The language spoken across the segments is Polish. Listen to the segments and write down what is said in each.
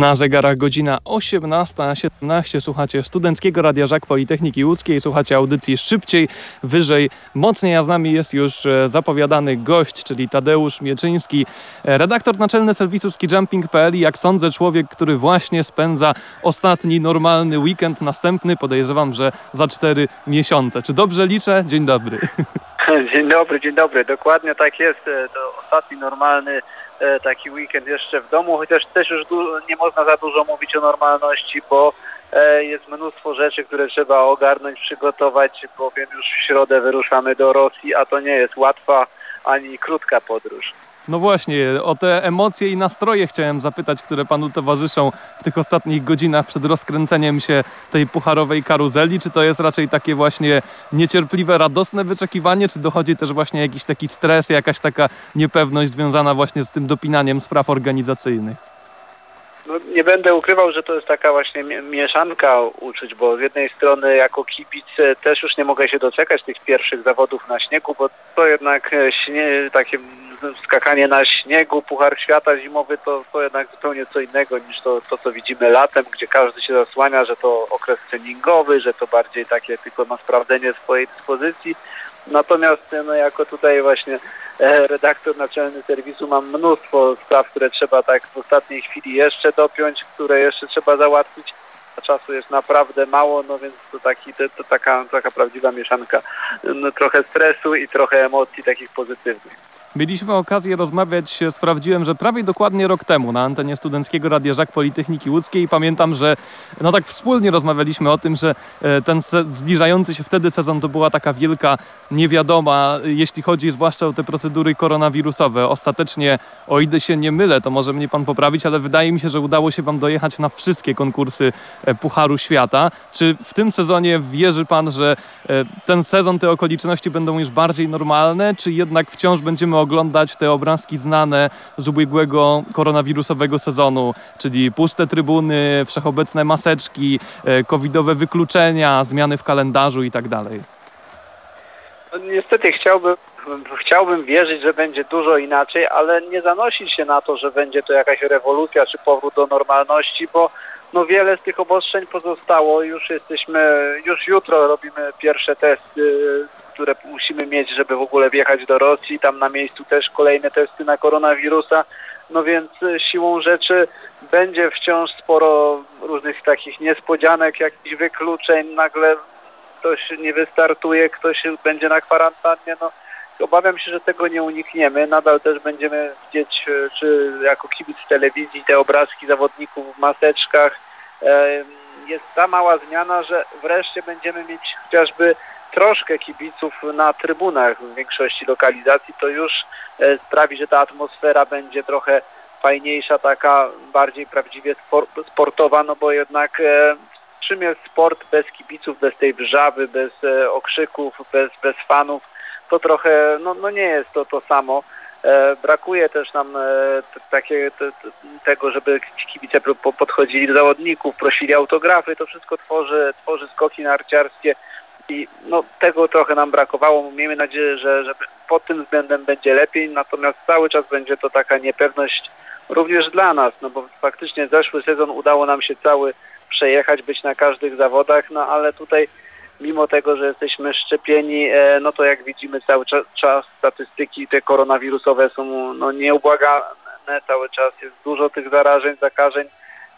Na zegarach godzina 18.17 słuchacie Studenckiego Radia Żak Politechniki Łódzkiej, słuchacie audycji szybciej, wyżej, mocniej, a z nami jest już e, zapowiadany gość, czyli Tadeusz Mieczyński, e, redaktor naczelny serwisu skijumping.pl i jak sądzę człowiek, który właśnie spędza ostatni normalny weekend, następny podejrzewam, że za cztery miesiące. Czy dobrze liczę? Dzień dobry. Dzień dobry, dzień dobry. Dokładnie tak jest. E, to ostatni normalny taki weekend jeszcze w domu, chociaż też już nie można za dużo mówić o normalności, bo e, jest mnóstwo rzeczy, które trzeba ogarnąć, przygotować, bowiem już w środę wyruszamy do Rosji, a to nie jest łatwa ani krótka podróż. No właśnie, o te emocje i nastroje chciałem zapytać, które panu towarzyszą w tych ostatnich godzinach przed rozkręceniem się tej pucharowej karuzeli. Czy to jest raczej takie właśnie niecierpliwe, radosne wyczekiwanie, czy dochodzi też właśnie jakiś taki stres, jakaś taka niepewność związana właśnie z tym dopinaniem spraw organizacyjnych? No, nie będę ukrywał, że to jest taka właśnie mieszanka uczuć, bo z jednej strony jako kibic też już nie mogę się doczekać tych pierwszych zawodów na śniegu, bo to jednak e, śnie, takie skakanie na śniegu, Puchar Świata zimowy to, to jednak zupełnie co innego niż to, to, co widzimy latem, gdzie każdy się zasłania, że to okres treningowy, że to bardziej takie tylko na sprawdzenie swojej dyspozycji. Natomiast no, jako tutaj właśnie e, redaktor naczelny serwisu mam mnóstwo spraw, które trzeba tak w ostatniej chwili jeszcze dopiąć, które jeszcze trzeba załatwić. A czasu jest naprawdę mało, no więc to, taki, to, to taka, taka prawdziwa mieszanka. No, trochę stresu i trochę emocji takich pozytywnych. Mieliśmy okazję rozmawiać, sprawdziłem, że prawie dokładnie rok temu na antenie Studenckiego Radia Żak Politechniki Łódzkiej i pamiętam, że no tak wspólnie rozmawialiśmy o tym, że e, ten zbliżający się wtedy sezon to była taka wielka niewiadoma, jeśli chodzi zwłaszcza o te procedury koronawirusowe. Ostatecznie, o ile się nie mylę, to może mnie pan poprawić, ale wydaje mi się, że udało się wam dojechać na wszystkie konkursy e, Pucharu Świata. Czy w tym sezonie wierzy pan, że e, ten sezon, te okoliczności będą już bardziej normalne, czy jednak wciąż będziemy oglądać te obrazki znane z ubiegłego koronawirusowego sezonu, czyli puste trybuny, wszechobecne maseczki, e, covidowe wykluczenia, zmiany w kalendarzu i tak. No, niestety chciałbym chciałbym wierzyć, że będzie dużo inaczej, ale nie zanosić się na to, że będzie to jakaś rewolucja czy powrót do normalności, bo no wiele z tych obostrzeń pozostało. Już jesteśmy, już jutro robimy pierwsze testy które musimy mieć, żeby w ogóle wjechać do Rosji. Tam na miejscu też kolejne testy na koronawirusa. No więc e, siłą rzeczy będzie wciąż sporo różnych takich niespodzianek, jakichś wykluczeń. Nagle ktoś nie wystartuje, ktoś będzie na kwarantannie. No, obawiam się, że tego nie unikniemy. Nadal też będziemy widzieć, e, czy jako kibic telewizji, te obrazki zawodników w maseczkach. Jest ta mała zmiana, że wreszcie będziemy mieć chociażby troszkę kibiców na trybunach w większości lokalizacji, to już e, sprawi, że ta atmosfera będzie trochę fajniejsza, taka bardziej prawdziwie sportowa, no bo jednak e, czym jest sport bez kibiców, bez tej wrzawy, bez e, okrzyków, bez, bez fanów, to trochę, no, no nie jest to to samo. brakuje też nam takie, tego, żeby kibice podchodzili do zawodników, prosili autografy, to wszystko tworzy, tworzy skoki narciarskie, i no, tego trochę nam brakowało. Miejmy nadzieję, że, że pod tym względem będzie lepiej, natomiast cały czas będzie to taka niepewność również dla nas, no bo faktycznie zeszły sezon udało nam się cały przejechać, być na każdych zawodach, no ale tutaj mimo tego, że jesteśmy szczepieni, e, no to jak widzimy cały czas, statystyki te koronawirusowe są no, nieubłagane, cały czas jest dużo tych zarażeń, zakażeń,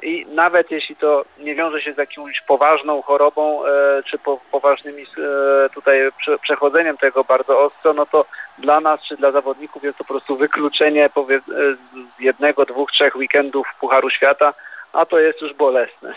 i nawet jeśli to nie wiąże się z jakąś poważną chorobą e, czy po, poważnymi e, tutaj prze, przechodzeniem tego bardzo ostro, no to dla nas czy dla zawodników jest to po prostu wykluczenie powie, z jednego, dwóch, trzech weekendów Pucharu Świata, a to jest już bolesne.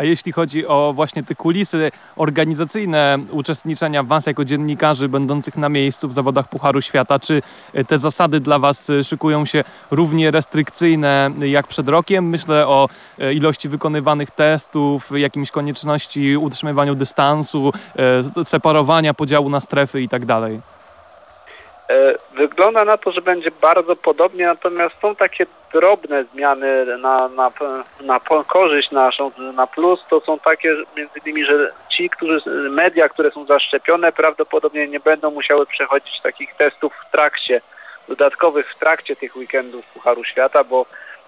A jeśli chodzi o właśnie te kulisy organizacyjne uczestniczenia Was jako dziennikarzy będących na miejscu w zawodach Pucharu Świata, czy te zasady dla Was szykują się równie restrykcyjne jak przed rokiem? Myślę o e, ilości wykonywanych testów, jakimś konieczności utrzymywania dystansu, e, separowania, podziału na strefy i tak wygląda na to, że będzie bardzo podobnie, natomiast są takie drobne zmiany na, na, na korzyść naszą, na plus, to są takie między innymi, że ci, którzy, media, które są zaszczepione prawdopodobnie nie będą musiały przechodzić takich testów w trakcie, dodatkowych w trakcie tych weekendów Pucharu Świata, bo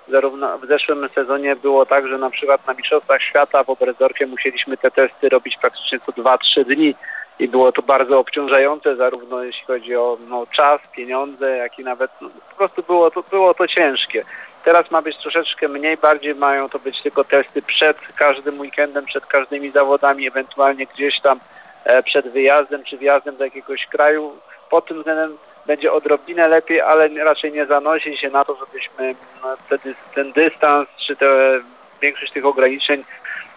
zarówno w zeszłym sezonie było tak, że na przykład na Mistrzostwach Świata w Oberstdorfie musieliśmy te testy robić praktycznie co 2-3 dni i było to bardzo obciążające zarówno jeśli chodzi o no, czas, pieniądze, jak i nawet no, po prostu było to, było to ciężkie. Teraz ma być troszeczkę mniej, bardziej mają to być tylko testy przed każdym weekendem, przed każdymi zawodami, ewentualnie gdzieś tam e, przed wyjazdem czy wjazdem do jakiegoś kraju. Pod tym względem będzie odrobinę lepiej, ale raczej nie zanosi się na to, żebyśmy no, wtedy ten dystans czy te, większość tych ograniczeń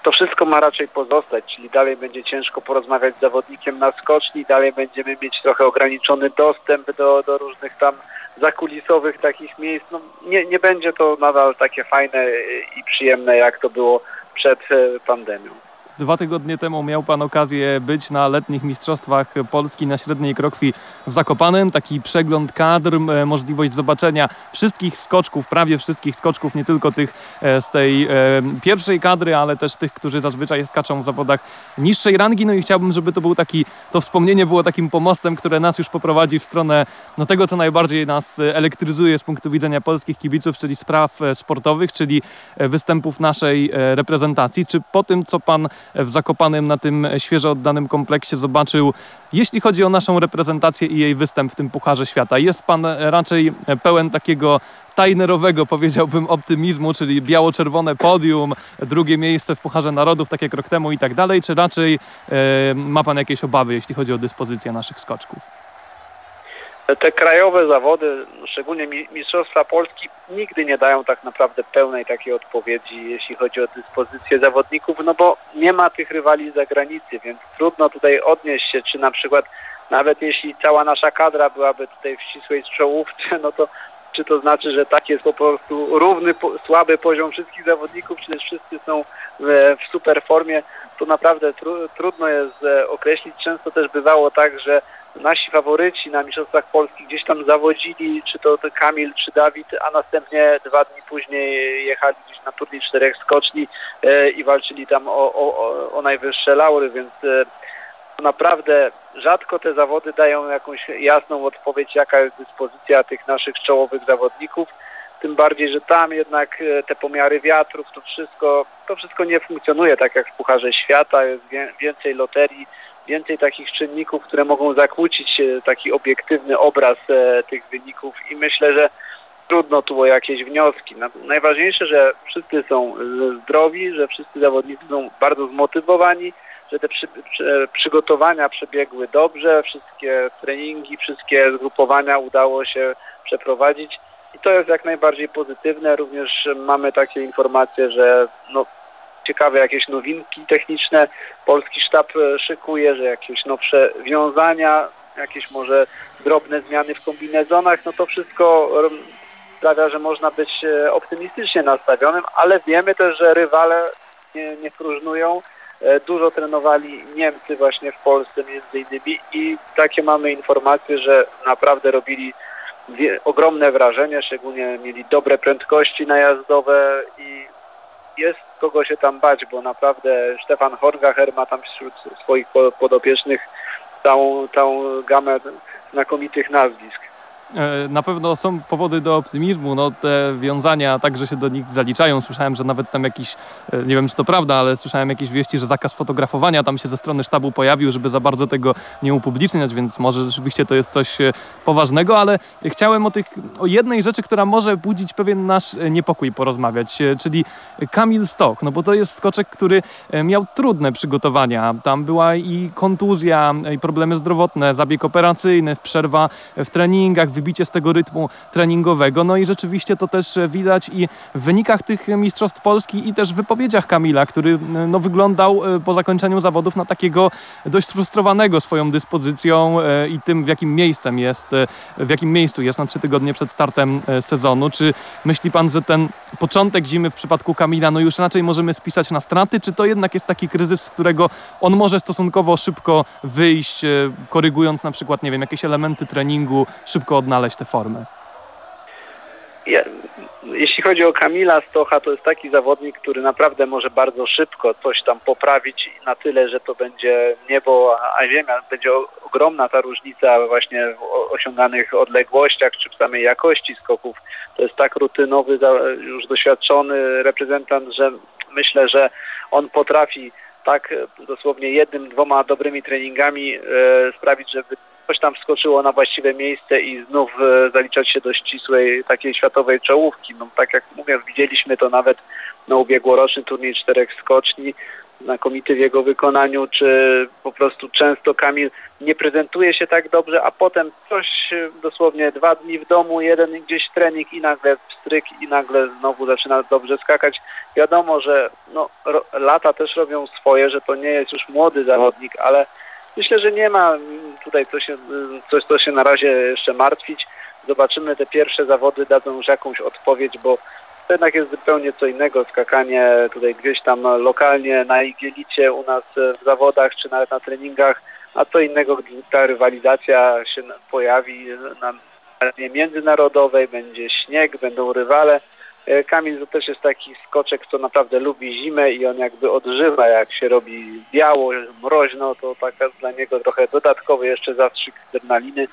to wszystko ma raczej pozostać, czyli dalej będzie ciężko porozmawiać z zawodnikiem na skoczni, dalej będziemy mieć trochę ograniczony dostęp do, do różnych tam zakulisowych takich miejsc. No, nie, nie będzie to nadal takie fajne i przyjemne, jak to było przed e, pandemią. Dwa tygodnie temu miał Pan okazję być na letnich Mistrzostwach Polski na Średniej Krokwi w Zakopanem. Taki przegląd kadr, możliwość zobaczenia wszystkich skoczków, prawie wszystkich skoczków, nie tylko tych e, z tej e, pierwszej kadry, ale też tych, którzy zazwyczaj skaczą w zawodach niższej rangi. No i chciałbym, żeby to był taki, to wspomnienie było takim pomostem, które nas już poprowadzi w stronę no, tego, co najbardziej nas elektryzuje z punktu widzenia polskich kibiców, czyli spraw e, sportowych, czyli występów naszej reprezentacji. Czy po tym, co Pan w Zakopanym na tym świeżo oddanym kompleksie zobaczył, jeśli chodzi o naszą reprezentację i jej występ w tym Pucharze Świata? Jest Pan raczej pełen takiego tajnerowego, powiedziałbym, optymizmu, czyli biało-czerwone podium, drugie miejsce w Pucharze Narodów, tak jak rok temu i tak dalej, czy raczej e, ma Pan jakieś obawy, jeśli chodzi o dyspozycję naszych skoczków? Te krajowe zawody, szczególnie Mistrzostwa Polski, nigdy nie dają tak naprawdę pełnej takiej odpowiedzi, jeśli chodzi o dyspozycję zawodników, no bo nie ma tych rywali z zagranicy, więc trudno tutaj odnieść się, czy na przykład nawet jeśli cała nasza kadra byłaby tutaj w ścisłej czołówce, no to czy to znaczy, że tak jest po prostu równy, słaby poziom wszystkich zawodników, czy wszyscy są w, w super formie, to naprawdę tru, trudno jest e, określić. Często też bywało tak, że nasi faworyci na Mistrzostwach Polski gdzieś tam zawodzili, czy to, to Kamil, czy Dawid, a następnie dwa dni później jechali gdzieś na turniej czterech skoczni e, i walczyli tam o, o, o najwyższe laury, więc e, naprawdę rzadko te zawody dają jakąś jasną odpowiedź, jaka jest dyspozycja tych naszych czołowych zawodników. Tym bardziej, że tam jednak e, te pomiary wiatrów, to wszystko, to wszystko nie funkcjonuje tak jak w Pucharze Świata, jest więcej loterii, więcej takich czynników, które mogą zakłócić e, taki obiektywny obraz e, tych wyników i myślę, że trudno tu o jakieś wnioski. Najważniejsze, że wszyscy są zdrowi, że wszyscy zawodnicy są bardzo zmotywowani, że te przy, przy, przygotowania przebiegły dobrze, wszystkie treningi, wszystkie zgrupowania udało się przeprowadzić i to jest jak najbardziej pozytywne. Również mamy takie informacje, że no, ciekawe jakieś nowinki techniczne polski sztab e, szykuje, że jakieś nowsze wiązania, jakieś może drobne zmiany w kombinezonach, no to wszystko sprawia, że można być e, optymistycznie nastawionym, ale wiemy też, że rywale nie, nie próżnują. E, dużo trenowali Niemcy właśnie w Polsce między innymi i takie mamy informacje, że naprawdę robili ogromne wrażenie, szczególnie mieli dobre prędkości najazdowe i jest kogo się tam bać, bo naprawdę Stefan Horgacher ma tam wśród swoich podopiecznych całą, całą gamę znakomitych nazwisk. E, na pewno są powody do optymizmu. No, te wiązania także się do nich zaliczają. Słyszałem, że nawet tam jakiś, e, nie wiem czy to prawda, ale słyszałem jakieś wieści, że zakaz fotografowania tam się ze strony sztabu pojawił, żeby za bardzo tego nie upubliczniać, więc może rzeczywiście to jest coś e, poważnego, ale chciałem o, tych, o jednej rzeczy, która może budzić pewien nasz niepokój porozmawiać, czyli Kamil Stoch, no bo to jest skoczek, który miał trudne przygotowania. Tam była i kontuzja, i problemy zdrowotne, zabieg operacyjny, przerwa w treningach, wybicie z tego rytmu treningowego. No i rzeczywiście to też widać i w wynikach tych Mistrzostw Polski i też w wypowiedziach Kamila, który no, wyglądał po zakończeniu zawodów na takiego dość frustrowanego swoją dyspozycją i tym, w jakim miejscem jest, w jakim miejscu jest na trzy tygodnie przed startem sezonu. Czy myśli pan, że ten początek zimy w przypadku Kamila no już raczej możemy spisać na straty, czy to jednak jest taki kryzys, z którego on może stosunkowo szybko wyjść, e, korygując na przykład, nie wiem, jakieś elementy treningu, szybko odnaleźć te formy? Ja, jeśli chodzi o Kamila Stocha, to jest taki zawodnik, który naprawdę może bardzo szybko coś tam poprawić na tyle, że to będzie niebo, a ziemia. Będzie ogromna ta różnica właśnie w osiąganych odległościach czy w samej jakości skoków. To jest tak rutynowy, już doświadczony reprezentant, że myślę, że on potrafi tak dosłownie jednym, dwoma dobrymi treningami e, sprawić, żeby coś tam wskoczyło na właściwe miejsce i znów e, zaliczać się do ścisłej takiej światowej czołówki. No, tak jak mówię, widzieliśmy to nawet na ubiegłoroczny turniej czterech skoczni, znakomity w jego wykonaniu, czy po prostu często Kamil nie prezentuje się tak dobrze, a potem coś e, dosłownie dwa dni w domu, jeden gdzieś trening i nagle stryk i nagle znowu zaczyna dobrze skakać. Wiadomo, że no, lata też robią swoje, że to nie jest już młody zawodnik, ale myślę, że nie ma tutaj co się, coś, co się na razie jeszcze martwić. Zobaczymy, te pierwsze zawody dadzą już jakąś odpowiedź, bo to jednak jest zupełnie co innego skakanie tutaj gdzieś tam lokalnie na igielicie u nas w zawodach czy nawet na treningach, a co innego, gdy ta rywalizacja się pojawi na arenie międzynarodowej, będzie śnieg, będą rywale. E, Kamil to też jest taki skoczek, co naprawdę lubi zimę i on jakby odżywa, jak się robi biało, mroźno, to taka dla niego trochę dodatkowy jeszcze zastrzyk adrenaliny.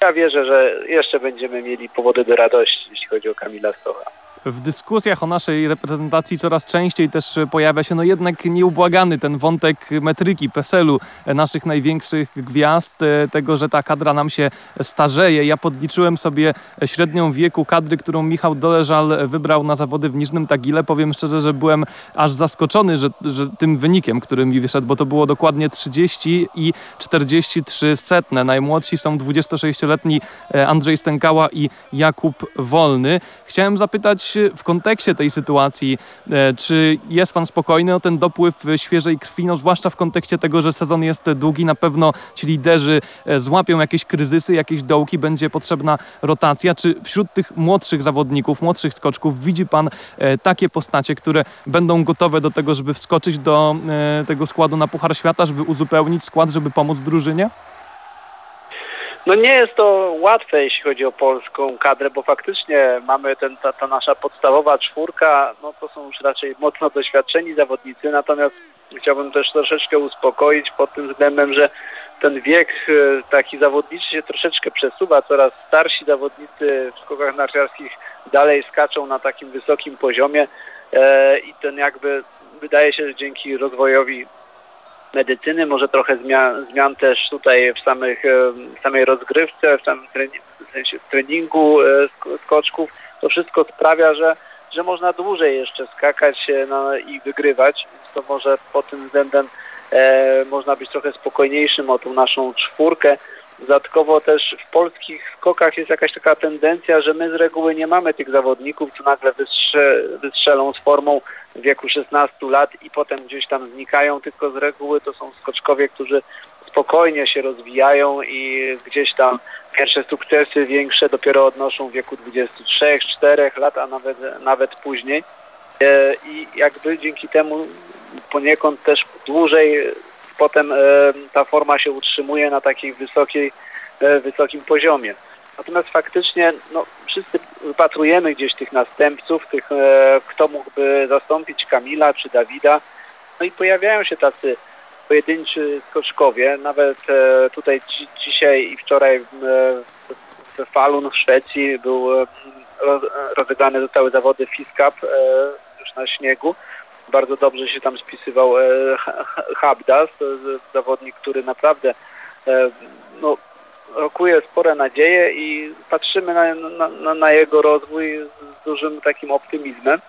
Ja wierzę, że jeszcze będziemy mieli powody do radości, jeśli chodzi o Kamila Stocha w dyskusjach o naszej reprezentacji coraz częściej też pojawia się no jednak nieubłagany ten wątek metryki, PESEL-u naszych największych gwiazd, e, tego, że ta kadra nam się starzeje. Ja podliczyłem sobie średnią wieku kadry, którą Michał Doleżal wybrał na zawody w Niżnym Tagile. Powiem szczerze, że byłem aż zaskoczony że, że tym wynikiem, który mi wyszedł, bo to było dokładnie 30 i 43 setne. Najmłodsi są 26-letni e, Andrzej Stękała i Jakub Wolny. Chciałem zapytać w kontekście tej sytuacji, e, czy jest Pan spokojny o ten dopływ świeżej krwi, no zwłaszcza w kontekście tego, że sezon jest długi, na pewno ci liderzy e, złapią jakieś kryzysy, jakieś dołki, będzie potrzebna rotacja. Czy wśród tych młodszych zawodników, młodszych skoczków widzi Pan e, takie postacie, które będą gotowe do tego, żeby wskoczyć do tego składu na Puchar Świata, żeby uzupełnić skład, żeby pomóc drużynie? No nie jest to łatwe, jeśli chodzi o polską kadrę, bo faktycznie mamy ten, ta, ta nasza podstawowa czwórka, no to są już raczej mocno doświadczeni zawodnicy, natomiast chciałbym też troszeczkę uspokoić pod tym względem, że ten wiek e, taki zawodniczy się troszeczkę przesuwa, coraz starsi zawodnicy w skokach narciarskich dalej skaczą na takim wysokim poziomie e, i ten jakby wydaje się, że dzięki rozwojowi medycyny, może trochę zmian, zmian też tutaj w, samych, e, w samej rozgrywce, w samym treningu, e, skoczków. To wszystko sprawia, że, że można dłużej jeszcze skakać no, i wygrywać, więc to może pod tym względem e, można być trochę spokojniejszym o tą naszą czwórkę. Dodatkowo też w polskich skokach jest jakaś taka tendencja, że my z reguły nie mamy tych zawodników, co nagle wystrze, wystrzelą z formą w wieku 16 lat i potem gdzieś tam znikają, tylko z reguły to są skoczkowie, którzy spokojnie się rozwijają i gdzieś tam pierwsze sukcesy większe dopiero odnoszą w wieku 23, 4 lat, a nawet, nawet później. E, I jakby dzięki temu poniekąd też dłużej potem e, ta forma się utrzymuje na takiej wysokiej, e, wysokim poziomie. Natomiast faktycznie no, wszyscy wypatrujemy gdzieś tych następców, tych, e, kto mógłby zastąpić Kamila czy Dawida. No i pojawiają się tacy pojedynczy skoczkowie. Nawet tutaj dzi dzisiaj i wczoraj w Falun w Szwecji był rozegrane zostały zawody FIS Cup już na śniegu bardzo dobrze się tam spisywał e, Habdas, to zawodnik, który naprawdę e, no, rokuje spore nadzieje i patrzymy na, na, na jego rozwój z dużym takim optymizmem.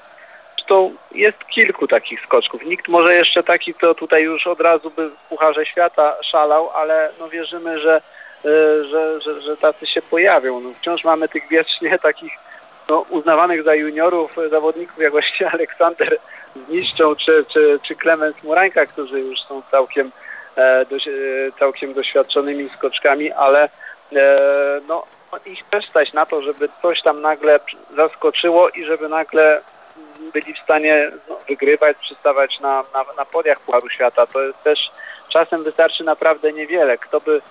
Zresztą jest kilku takich skoczków. Nikt może jeszcze taki, kto tutaj już od razu by w Pucharze Świata szalał, ale no wierzymy, że że, że, że tacy się pojawią. No, wciąż mamy tych wiecznie takich no, uznawanych za juniorów zawodników jak właśnie Aleksander Zniszczą czy, czy, czy Klemens Murańka, którzy już są całkiem, e, do, całkiem doświadczonymi skoczkami, ale e, no, ich też stać na to, żeby coś tam nagle zaskoczyło i żeby nagle byli w stanie no, wygrywać, przystawać na, na, na podiach Pucharu Świata. To jest też czasem wystarczy naprawdę niewiele. Kto by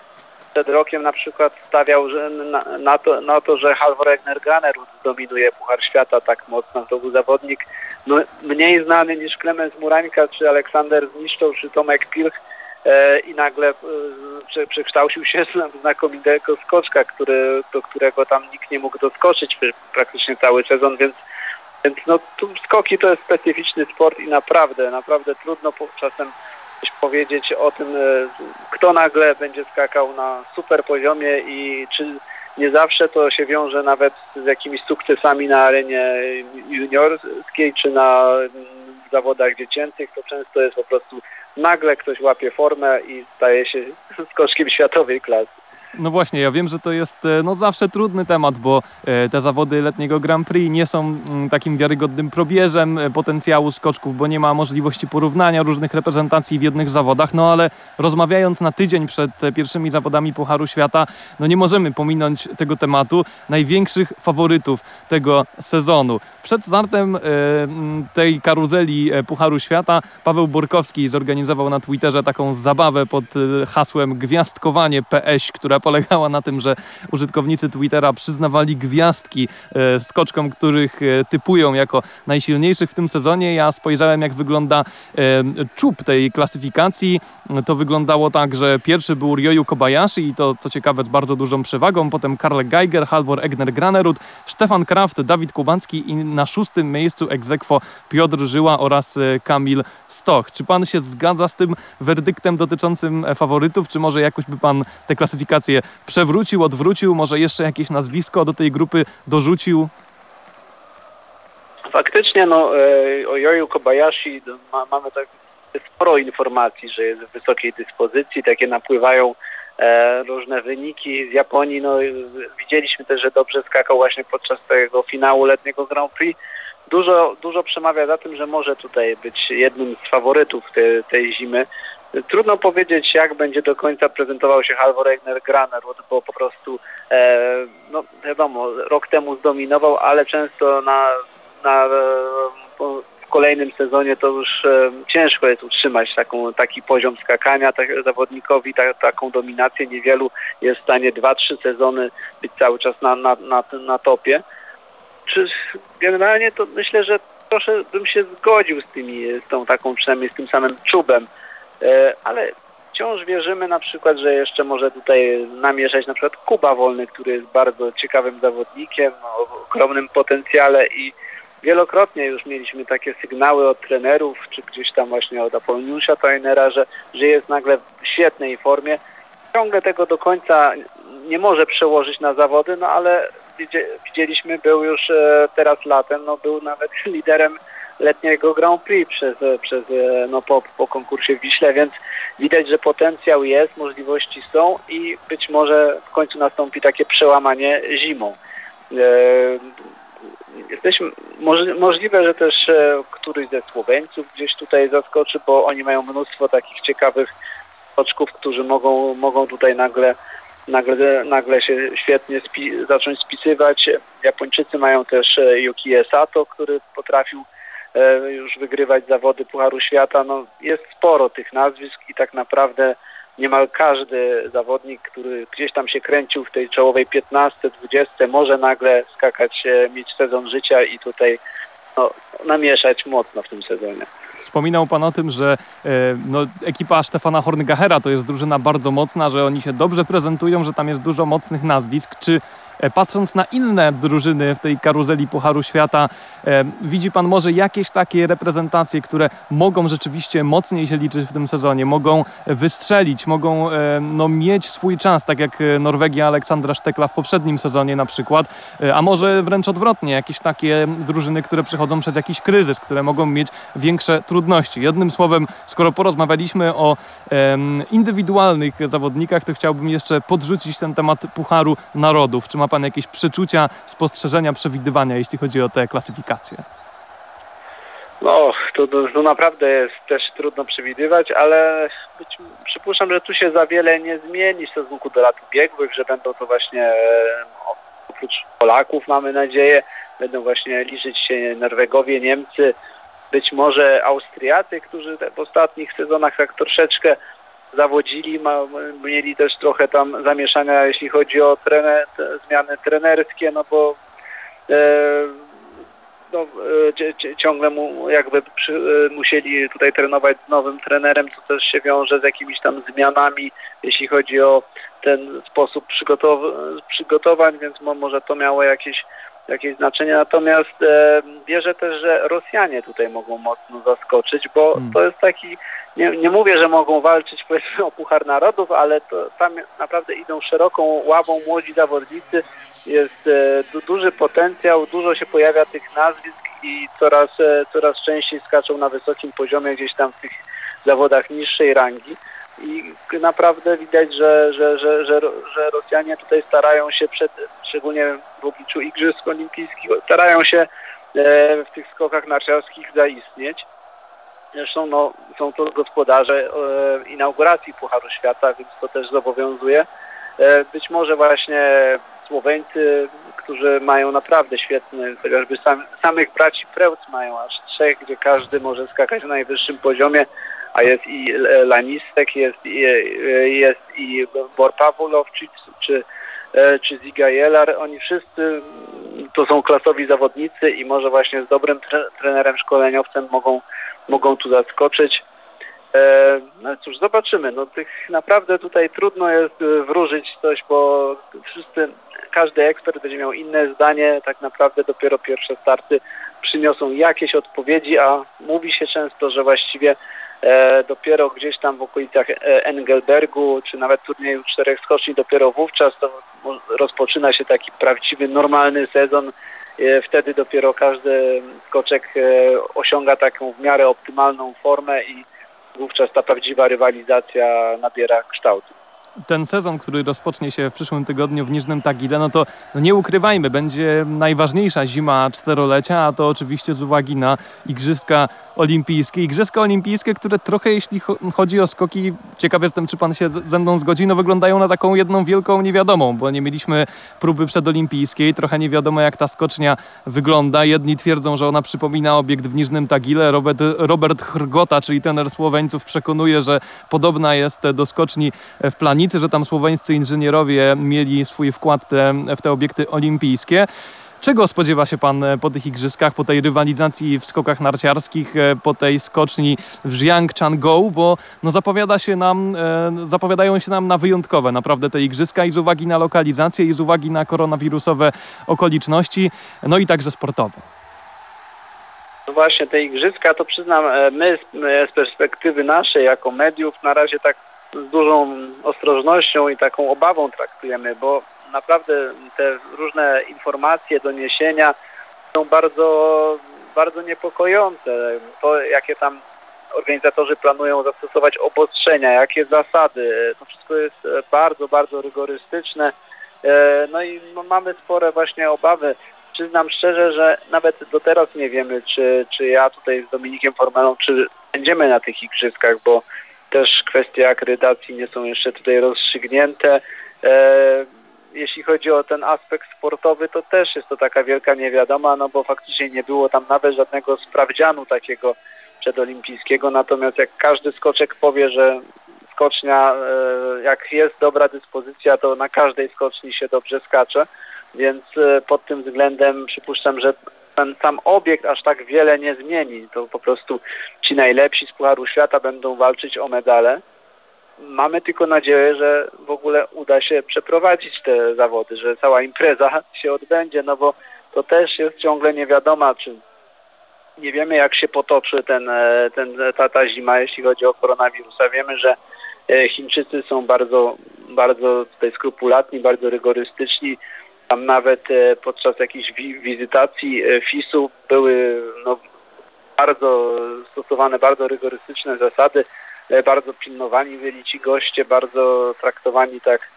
przed rokiem na przykład stawiał że na, na, to, na to, że Halvor Egner Granerud dominuje Puchar Świata tak mocno. To był zawodnik no, mniej znany niż Klemens Murańka, czy Aleksander Zniszczą, czy Tomek Pilch e, i nagle e, prze, przekształcił się w znakomitego skoczka, który, do którego tam nikt nie mógł doskoczyć praktycznie cały sezon, więc więc no tu skoki to jest specyficzny sport i naprawdę, naprawdę trudno czasem coś powiedzieć o tym, e, kto nagle będzie skakał na super poziomie i czy nie zawsze to się wiąże nawet z jakimiś sukcesami na arenie juniorskiej czy na mm, zawodach dziecięcych, to często jest po prostu nagle ktoś łapie formę i staje się skoczkiem światowej klasy. No właśnie, ja wiem, że to jest e, no, zawsze trudny temat, bo e, te zawody letniego Grand Prix nie są mm, takim wiarygodnym probierzem e, potencjału skoczków, bo nie ma możliwości porównania różnych reprezentacji w jednych zawodach, no ale rozmawiając na tydzień przed pierwszymi zawodami Pucharu Świata, no nie możemy pominąć tego tematu największych faworytów tego sezonu. Przed startem tej karuzeli Pucharu Świata Paweł Borkowski zorganizował na Twitterze taką zabawę pod hasłem Gwiazdkowanie PS, która polegała na tym, że użytkownicy Twittera przyznawali gwiazdki e, skoczkom, których e, typują jako najsilniejszych w tym sezonie. Ja spojrzałem, jak wygląda e, czub tej klasyfikacji. To wyglądało tak, że pierwszy był Ryoyu Kobayashi i to, co ciekawe, z bardzo dużą przewagą. Potem Karl Geiger, Halvor Egner Granerud, Stefan Kraft, Dawid Kubancki i na szóstym miejscu egzekwo Piotr Żyła oraz Kamil Stoch. Czy pan się zgadza z tym werdyktem dotyczącym faworytów, czy może jakoś by pan te klasyfikacje przewrócił, odwrócił, może jeszcze jakieś nazwisko do tej grupy dorzucił? Faktycznie, no, e, o Joju Kobayashi ma, mamy tak sporo informacji, że jest w wysokiej dyspozycji, takie napływają e, różne wyniki z Japonii. No, widzieliśmy też, że dobrze skakał właśnie podczas tego finału letniego Grand Prix. Dużo, dużo przemawia za tym, że może tutaj być jednym z faworytów te, tej zimy. Trudno powiedzieć, jak będzie do końca prezentował się Halvor Egner Graner, bo po prostu, e, no wiadomo, rok temu zdominował, ale często na, na w kolejnym sezonie to już e, ciężko jest utrzymać taką, taki poziom skakania tak, zawodnikowi, ta, taką dominację. Niewielu jest w stanie 2-3 sezony być cały czas na, na, na, na topie. Czy generalnie to myślę, że troszkę bym się zgodził z tymi, z tą taką przynajmniej z tym samym czubem E, ale wciąż wierzymy na przykład, że jeszcze może tutaj namieszać na przykład Kuba Wolny, który jest bardzo ciekawym zawodnikiem, o ogromnym potencjale i wielokrotnie już mieliśmy takie sygnały od trenerów, czy gdzieś tam właśnie od Apoloniusza Trainera, że, że jest nagle w świetnej formie. Ciągle tego do końca nie może przełożyć na zawody, no ale widzieliśmy, był już e, teraz latem, no był nawet liderem letniego Grand Prix przez, przez, no, po, po konkursie w Wiśle, więc widać, że potencjał jest, możliwości są i być może w końcu nastąpi takie przełamanie zimą. E, jesteśmy, możliwe, że też e, któryś ze Słoweńców gdzieś tutaj zaskoczy, bo oni mają mnóstwo takich ciekawych oczków, którzy mogą, mogą tutaj nagle nagle, nagle się świetnie spi zacząć spisywać. Japończycy mają też e, Yuki Sato, który potrafił E, już wygrywać zawody Pucharu Świata. No, jest sporo tych nazwisk i tak naprawdę niemal każdy zawodnik, który gdzieś tam się kręcił w tej czołowej 15, 20, może nagle skakać, mieć sezon życia i tutaj no, namieszać mocno w tym sezonie. Wspominał Pan o tym, że e, no, ekipa Stefana Horngachera to jest drużyna bardzo mocna, że oni się dobrze prezentują, że tam jest dużo mocnych nazwisk. Czy Patrząc na inne drużyny w tej karuzeli Pucharu Świata, widzi Pan może jakieś takie reprezentacje, które mogą rzeczywiście mocniej się liczyć w tym sezonie, mogą wystrzelić, mogą no, mieć swój czas, tak jak Norwegia Aleksandra Sztekla w poprzednim sezonie na przykład, a może wręcz odwrotnie, jakieś takie drużyny, które przechodzą przez jakiś kryzys, które mogą mieć większe trudności. Jednym słowem, skoro porozmawialiśmy o indywidualnych zawodnikach, to chciałbym jeszcze podrzucić ten temat Pucharu Narodów. Czy ma Pan jakieś przeczucia, spostrzeżenia, przewidywania, jeśli chodzi o te klasyfikacje? No, to, to, to, naprawdę jest też trudno przewidywać, ale być, przypuszczam, że tu się za wiele nie zmieni w stosunku do lat ubiegłych, że będą to właśnie oprócz Polaków mamy nadzieję, będą właśnie liczyć się Norwegowie, Niemcy, być może Austriacy, którzy w ostatnich sezonach tak troszeczkę zawodzili, ma, mieli też trochę tam zamieszania, jeśli chodzi o trener, zmiany trenerskie, no bo e, no, e, ciągle mu jakby przy, e, musieli tutaj trenować z nowym trenerem, co też się wiąże z jakimiś tam zmianami, jeśli chodzi o ten sposób przygotow przygotowań, więc może to miało jakieś jakieś znaczenie. Natomiast e, wierzę też, że Rosjanie tutaj mogą mocno zaskoczyć, bo hmm. to jest taki, nie, nie mówię, że mogą walczyć powiedzmy o Puchar Narodów, ale to, tam naprawdę idą szeroką ławą młodzi zawodnicy. Jest e, du, duży potencjał, dużo się pojawia tych nazwisk i coraz, e, coraz częściej skaczą na wysokim poziomie gdzieś tam w tych zawodach niższej rangi i naprawdę widać, że, że, że, że, że Rosjanie tutaj starają się przed, szczególnie w obliczu Igrzysk Olimpijskich, starają się e, w tych skokach narciarskich zaistnieć. Zresztą no, są to gospodarze e, inauguracji Pucharu Świata, więc to też zobowiązuje. E, być może właśnie Słoweńcy, którzy mają naprawdę świetny, chociażby sam, samych braci Prełc mają aż trzech, gdzie każdy może skakać na najwyższym poziomie a jest i Lanistek, jest i, jest i Bor czy, czy, e, czy Ziga Jelar. Oni wszyscy to są klasowi zawodnicy i może właśnie z dobrym trenerem, szkoleniowcem mogą, mogą tu zaskoczyć. E, no cóż, zobaczymy. No tych naprawdę tutaj trudno jest wróżyć coś, bo wszyscy, każdy ekspert będzie miał inne zdanie. Tak naprawdę dopiero pierwsze starty przyniosą jakieś odpowiedzi, a mówi się często, że właściwie E, dopiero gdzieś tam w okolicach e, Engelbergu, czy nawet turnieju czterech skoczni, dopiero wówczas to rozpoczyna się taki prawdziwy, normalny sezon. E, wtedy dopiero każdy skoczek osiąga taką w miarę optymalną formę i wówczas ta prawdziwa rywalizacja nabiera kształtu ten sezon, który rozpocznie się w przyszłym tygodniu w Niżnym Tagile, no to no nie ukrywajmy, będzie najważniejsza zima czterolecia, a to oczywiście z uwagi na Igrzyska Olimpijskie. Igrzyska Olimpijskie, które trochę jeśli chodzi o skoki, ciekaw jestem, czy pan się ze mną zgodzi, no wyglądają na taką jedną wielką niewiadomą, bo nie mieliśmy próby przedolimpijskiej, trochę nie wiadomo jak ta skocznia wygląda. Jedni twierdzą, że ona przypomina obiekt w Niżnym Tagile. Robert, Robert Hrgota, czyli trener Słoweńców, przekonuje, że podobna jest do skoczni w planie że tam słoweńscy inżynierowie mieli swój wkład te, w te obiekty olimpijskie. Czego spodziewa się Pan e, po tych igrzyskach, po tej rywalizacji w skokach narciarskich, e, po tej skoczni w Jiangchango, bo no zapowiada się nam, e, zapowiadają się nam na wyjątkowe naprawdę te igrzyska i z uwagi na lokalizację i z uwagi na koronawirusowe okoliczności, no i także sportowe. No właśnie te igrzyska to przyznam, my z perspektywy naszej jako mediów na razie tak z dużą ostrożnością i taką obawą traktujemy, bo naprawdę te różne informacje, doniesienia są bardzo, bardzo niepokojące. To, jakie tam organizatorzy planują zastosować obostrzenia, jakie zasady, to wszystko jest bardzo, bardzo rygorystyczne. E, no i mamy spore właśnie obawy. Przyznam szczerze, że nawet do teraz nie wiemy, czy, czy ja tutaj z Dominikiem Formelą, czy będziemy na tych igrzyskach, bo też kwestie akredytacji nie są jeszcze tutaj rozstrzygnięte. E, jeśli chodzi o ten aspekt sportowy, to też jest to taka wielka niewiadoma, no bo faktycznie nie było tam nawet żadnego sprawdzianu takiego przedolimpijskiego, natomiast jak każdy skoczek powie, że skocznia, e, jak jest dobra dyspozycja, to na każdej skoczni się dobrze skacze, więc e, pod tym względem przypuszczam, że ten sam obiekt aż tak wiele nie zmieni. To po prostu ci najlepsi z Pucharu Świata będą walczyć o medale. mamy tylko nadzieję, że w ogóle uda się przeprowadzić te zawody, że cała impreza się odbędzie, no bo to też jest ciągle niewiadoma, czy nie wiemy jak się potoczy ten, e, ten, ta, ta zima, jeśli chodzi o koronawirusa. Wiemy, że e, Chińczycy są bardzo, bardzo tutaj skrupulatni, bardzo rygorystyczni. Tam nawet e, podczas jakichś wizytacji FIS-u były no, bardzo stosowane bardzo rygorystyczne zasady, bardzo pilnowani byli ci goście, bardzo traktowani tak.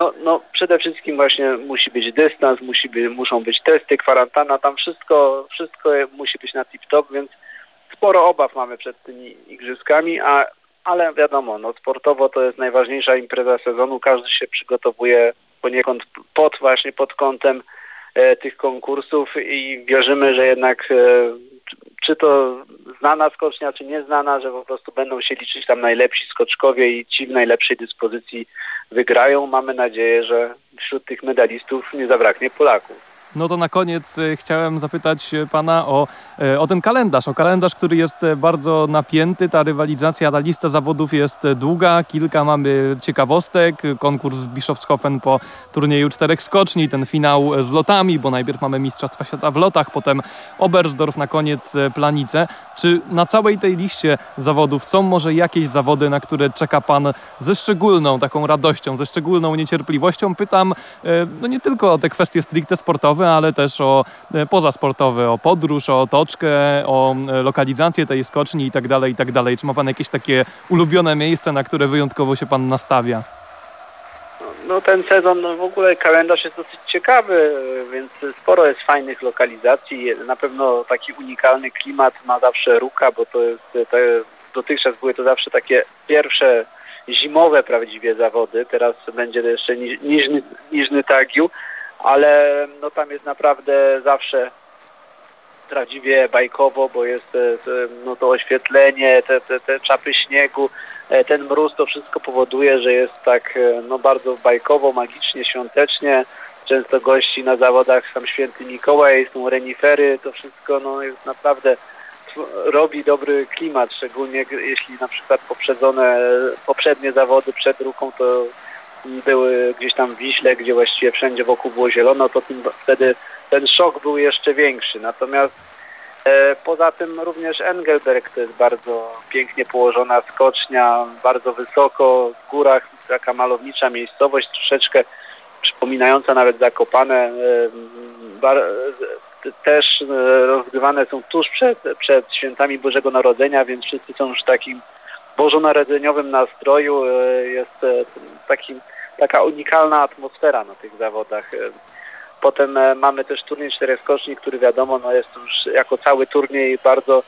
No, no przede wszystkim właśnie musi być dystans, musi być, muszą być testy, kwarantanna, tam wszystko, wszystko musi być na tip-top, więc sporo obaw mamy przed tymi igrzyskami, a, ale wiadomo, no sportowo to jest najważniejsza impreza sezonu, każdy się przygotowuje poniekąd pod właśnie pod kątem e, tych konkursów i wierzymy, że jednak e, czy to znana skocznia, czy nieznana, że po prostu będą się liczyć tam najlepsi skoczkowie i ci w najlepszej dyspozycji wygrają. Mamy nadzieję, że wśród tych medalistów nie zabraknie Polaków. No to na koniec e, chciałem zapytać e, pana o, e, o ten kalendarz, o kalendarz, który jest bardzo napięty. Ta rywalizacja, ta lista zawodów jest długa, kilka mamy ciekawostek. Konkurs w Bischofshofen po turnieju czterech skoczni, ten finał z lotami, bo najpierw mamy Mistrzostwa Świata w lotach, potem Oberstdorf, na koniec Planice. Czy na całej tej liście zawodów są może jakieś zawody, na które czeka pan ze szczególną taką radością, ze szczególną niecierpliwością? Pytam no nie tylko o te kwestie stricte sportowe, ale też o e, pozasportowe, o podróż, o otoczkę, o e, lokalizację tej skoczni itd., tak itd. Tak Czy ma Pan jakieś takie ulubione miejsce, na które wyjątkowo się Pan nastawia? No ten sezon no w ogóle kalendarz jest dosyć ciekawy, więc sporo jest fajnych lokalizacji. Na pewno taki unikalny klimat ma zawsze Ruka, bo to jest to, dotychczas były to zawsze takie pierwsze zimowe prawdziwie zawody. Teraz będzie jeszcze niżny, niżny tagiu, ale no tam jest naprawdę zawsze prawdziwie bajkowo, bo jest no to oświetlenie, te, te, te czapy śniegu, e, ten mróz, to wszystko powoduje, że jest tak e, no bardzo bajkowo, magicznie, świątecznie. Często gości na zawodach sam święty Mikołaj, są renifery, to wszystko no jest naprawdę robi dobry klimat, szczególnie jeśli na przykład poprzedzone poprzednie zawody przed ruką to były gdzieś tam w Wiśle, gdzie właściwie wszędzie wokół było zielono, to tym, wtedy ten szok był jeszcze większy. Natomiast e, poza tym również Engelberg to jest bardzo pięknie położona skocznia, bardzo wysoko w górach, taka malownicza miejscowość, troszeczkę przypominająca nawet Zakopane. E, bar, też e, rozgrywane są tuż przed, przed świętami Bożego Narodzenia, więc wszyscy są już w takim bożonarodzeniowym nastroju. E, jest takim taka unikalna atmosfera na tych zawodach. E, potem e, mamy też turniej czterech skoczni, który wiadomo no jest już jako cały turniej bardzo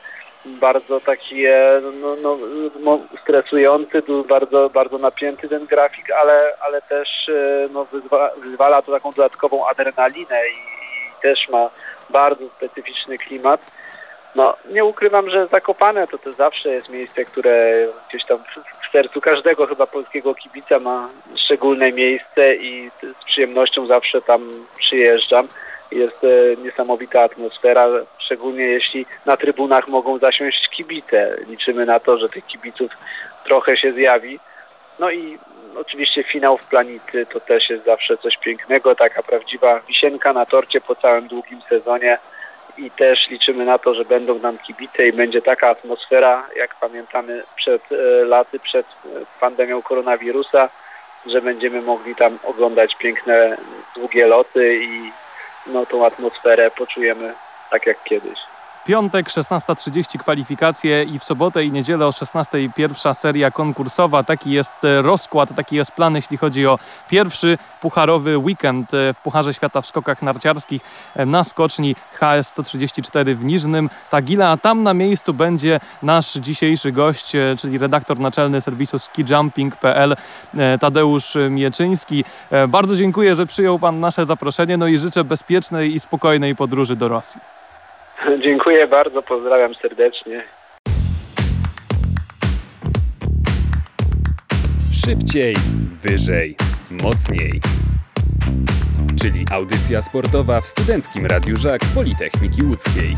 bardzo taki e, no, no, stresujący, bardzo, bardzo napięty ten grafik, ale, ale też no, wyzwa, wyzwala to taką dodatkową adrenalinę i, i też ma bardzo specyficzny klimat. No, nie ukrywam, że Zakopane to, to zawsze jest miejsce, które gdzieś tam sercu każdego chyba polskiego kibica ma szczególne miejsce i z przyjemnością zawsze tam przyjeżdżam. Jest e, niesamowita atmosfera, szczególnie jeśli na trybunach mogą zasiąść kibice. Liczymy na to, że tych kibiców trochę się zjawi. No i oczywiście finał w Planity to też jest zawsze coś pięknego, taka prawdziwa wisienka na torcie po całym długim sezonie i też liczymy na to, że będą nam kibice i będzie taka atmosfera, jak pamiętamy przed e, laty, przed e, pandemią koronawirusa, że będziemy mogli tam oglądać piękne, długie loty i no, tą atmosferę poczujemy tak jak kiedyś piątek 16.30 kwalifikacje i w sobotę i niedzielę o 16.00 pierwsza seria konkursowa. Taki jest e, rozkład, taki jest plan, jeśli chodzi o pierwszy pucharowy weekend e, w Pucharze Świata w skokach narciarskich e, na skoczni HS 134 w Niżnym Tagile, a tam na miejscu będzie nasz dzisiejszy gość, czyli redaktor naczelny serwisu skijumping.pl Tadeusz Mieczyński. Bardzo dziękuję, że przyjął Pan nasze zaproszenie, no i życzę bezpiecznej i spokojnej podróży do Rosji. Dziękuję bardzo, pozdrawiam serdecznie. Szybciej, wyżej, mocniej. Czyli audycja sportowa w Studenckim Radiu Żak Politechniki Łódzkiej.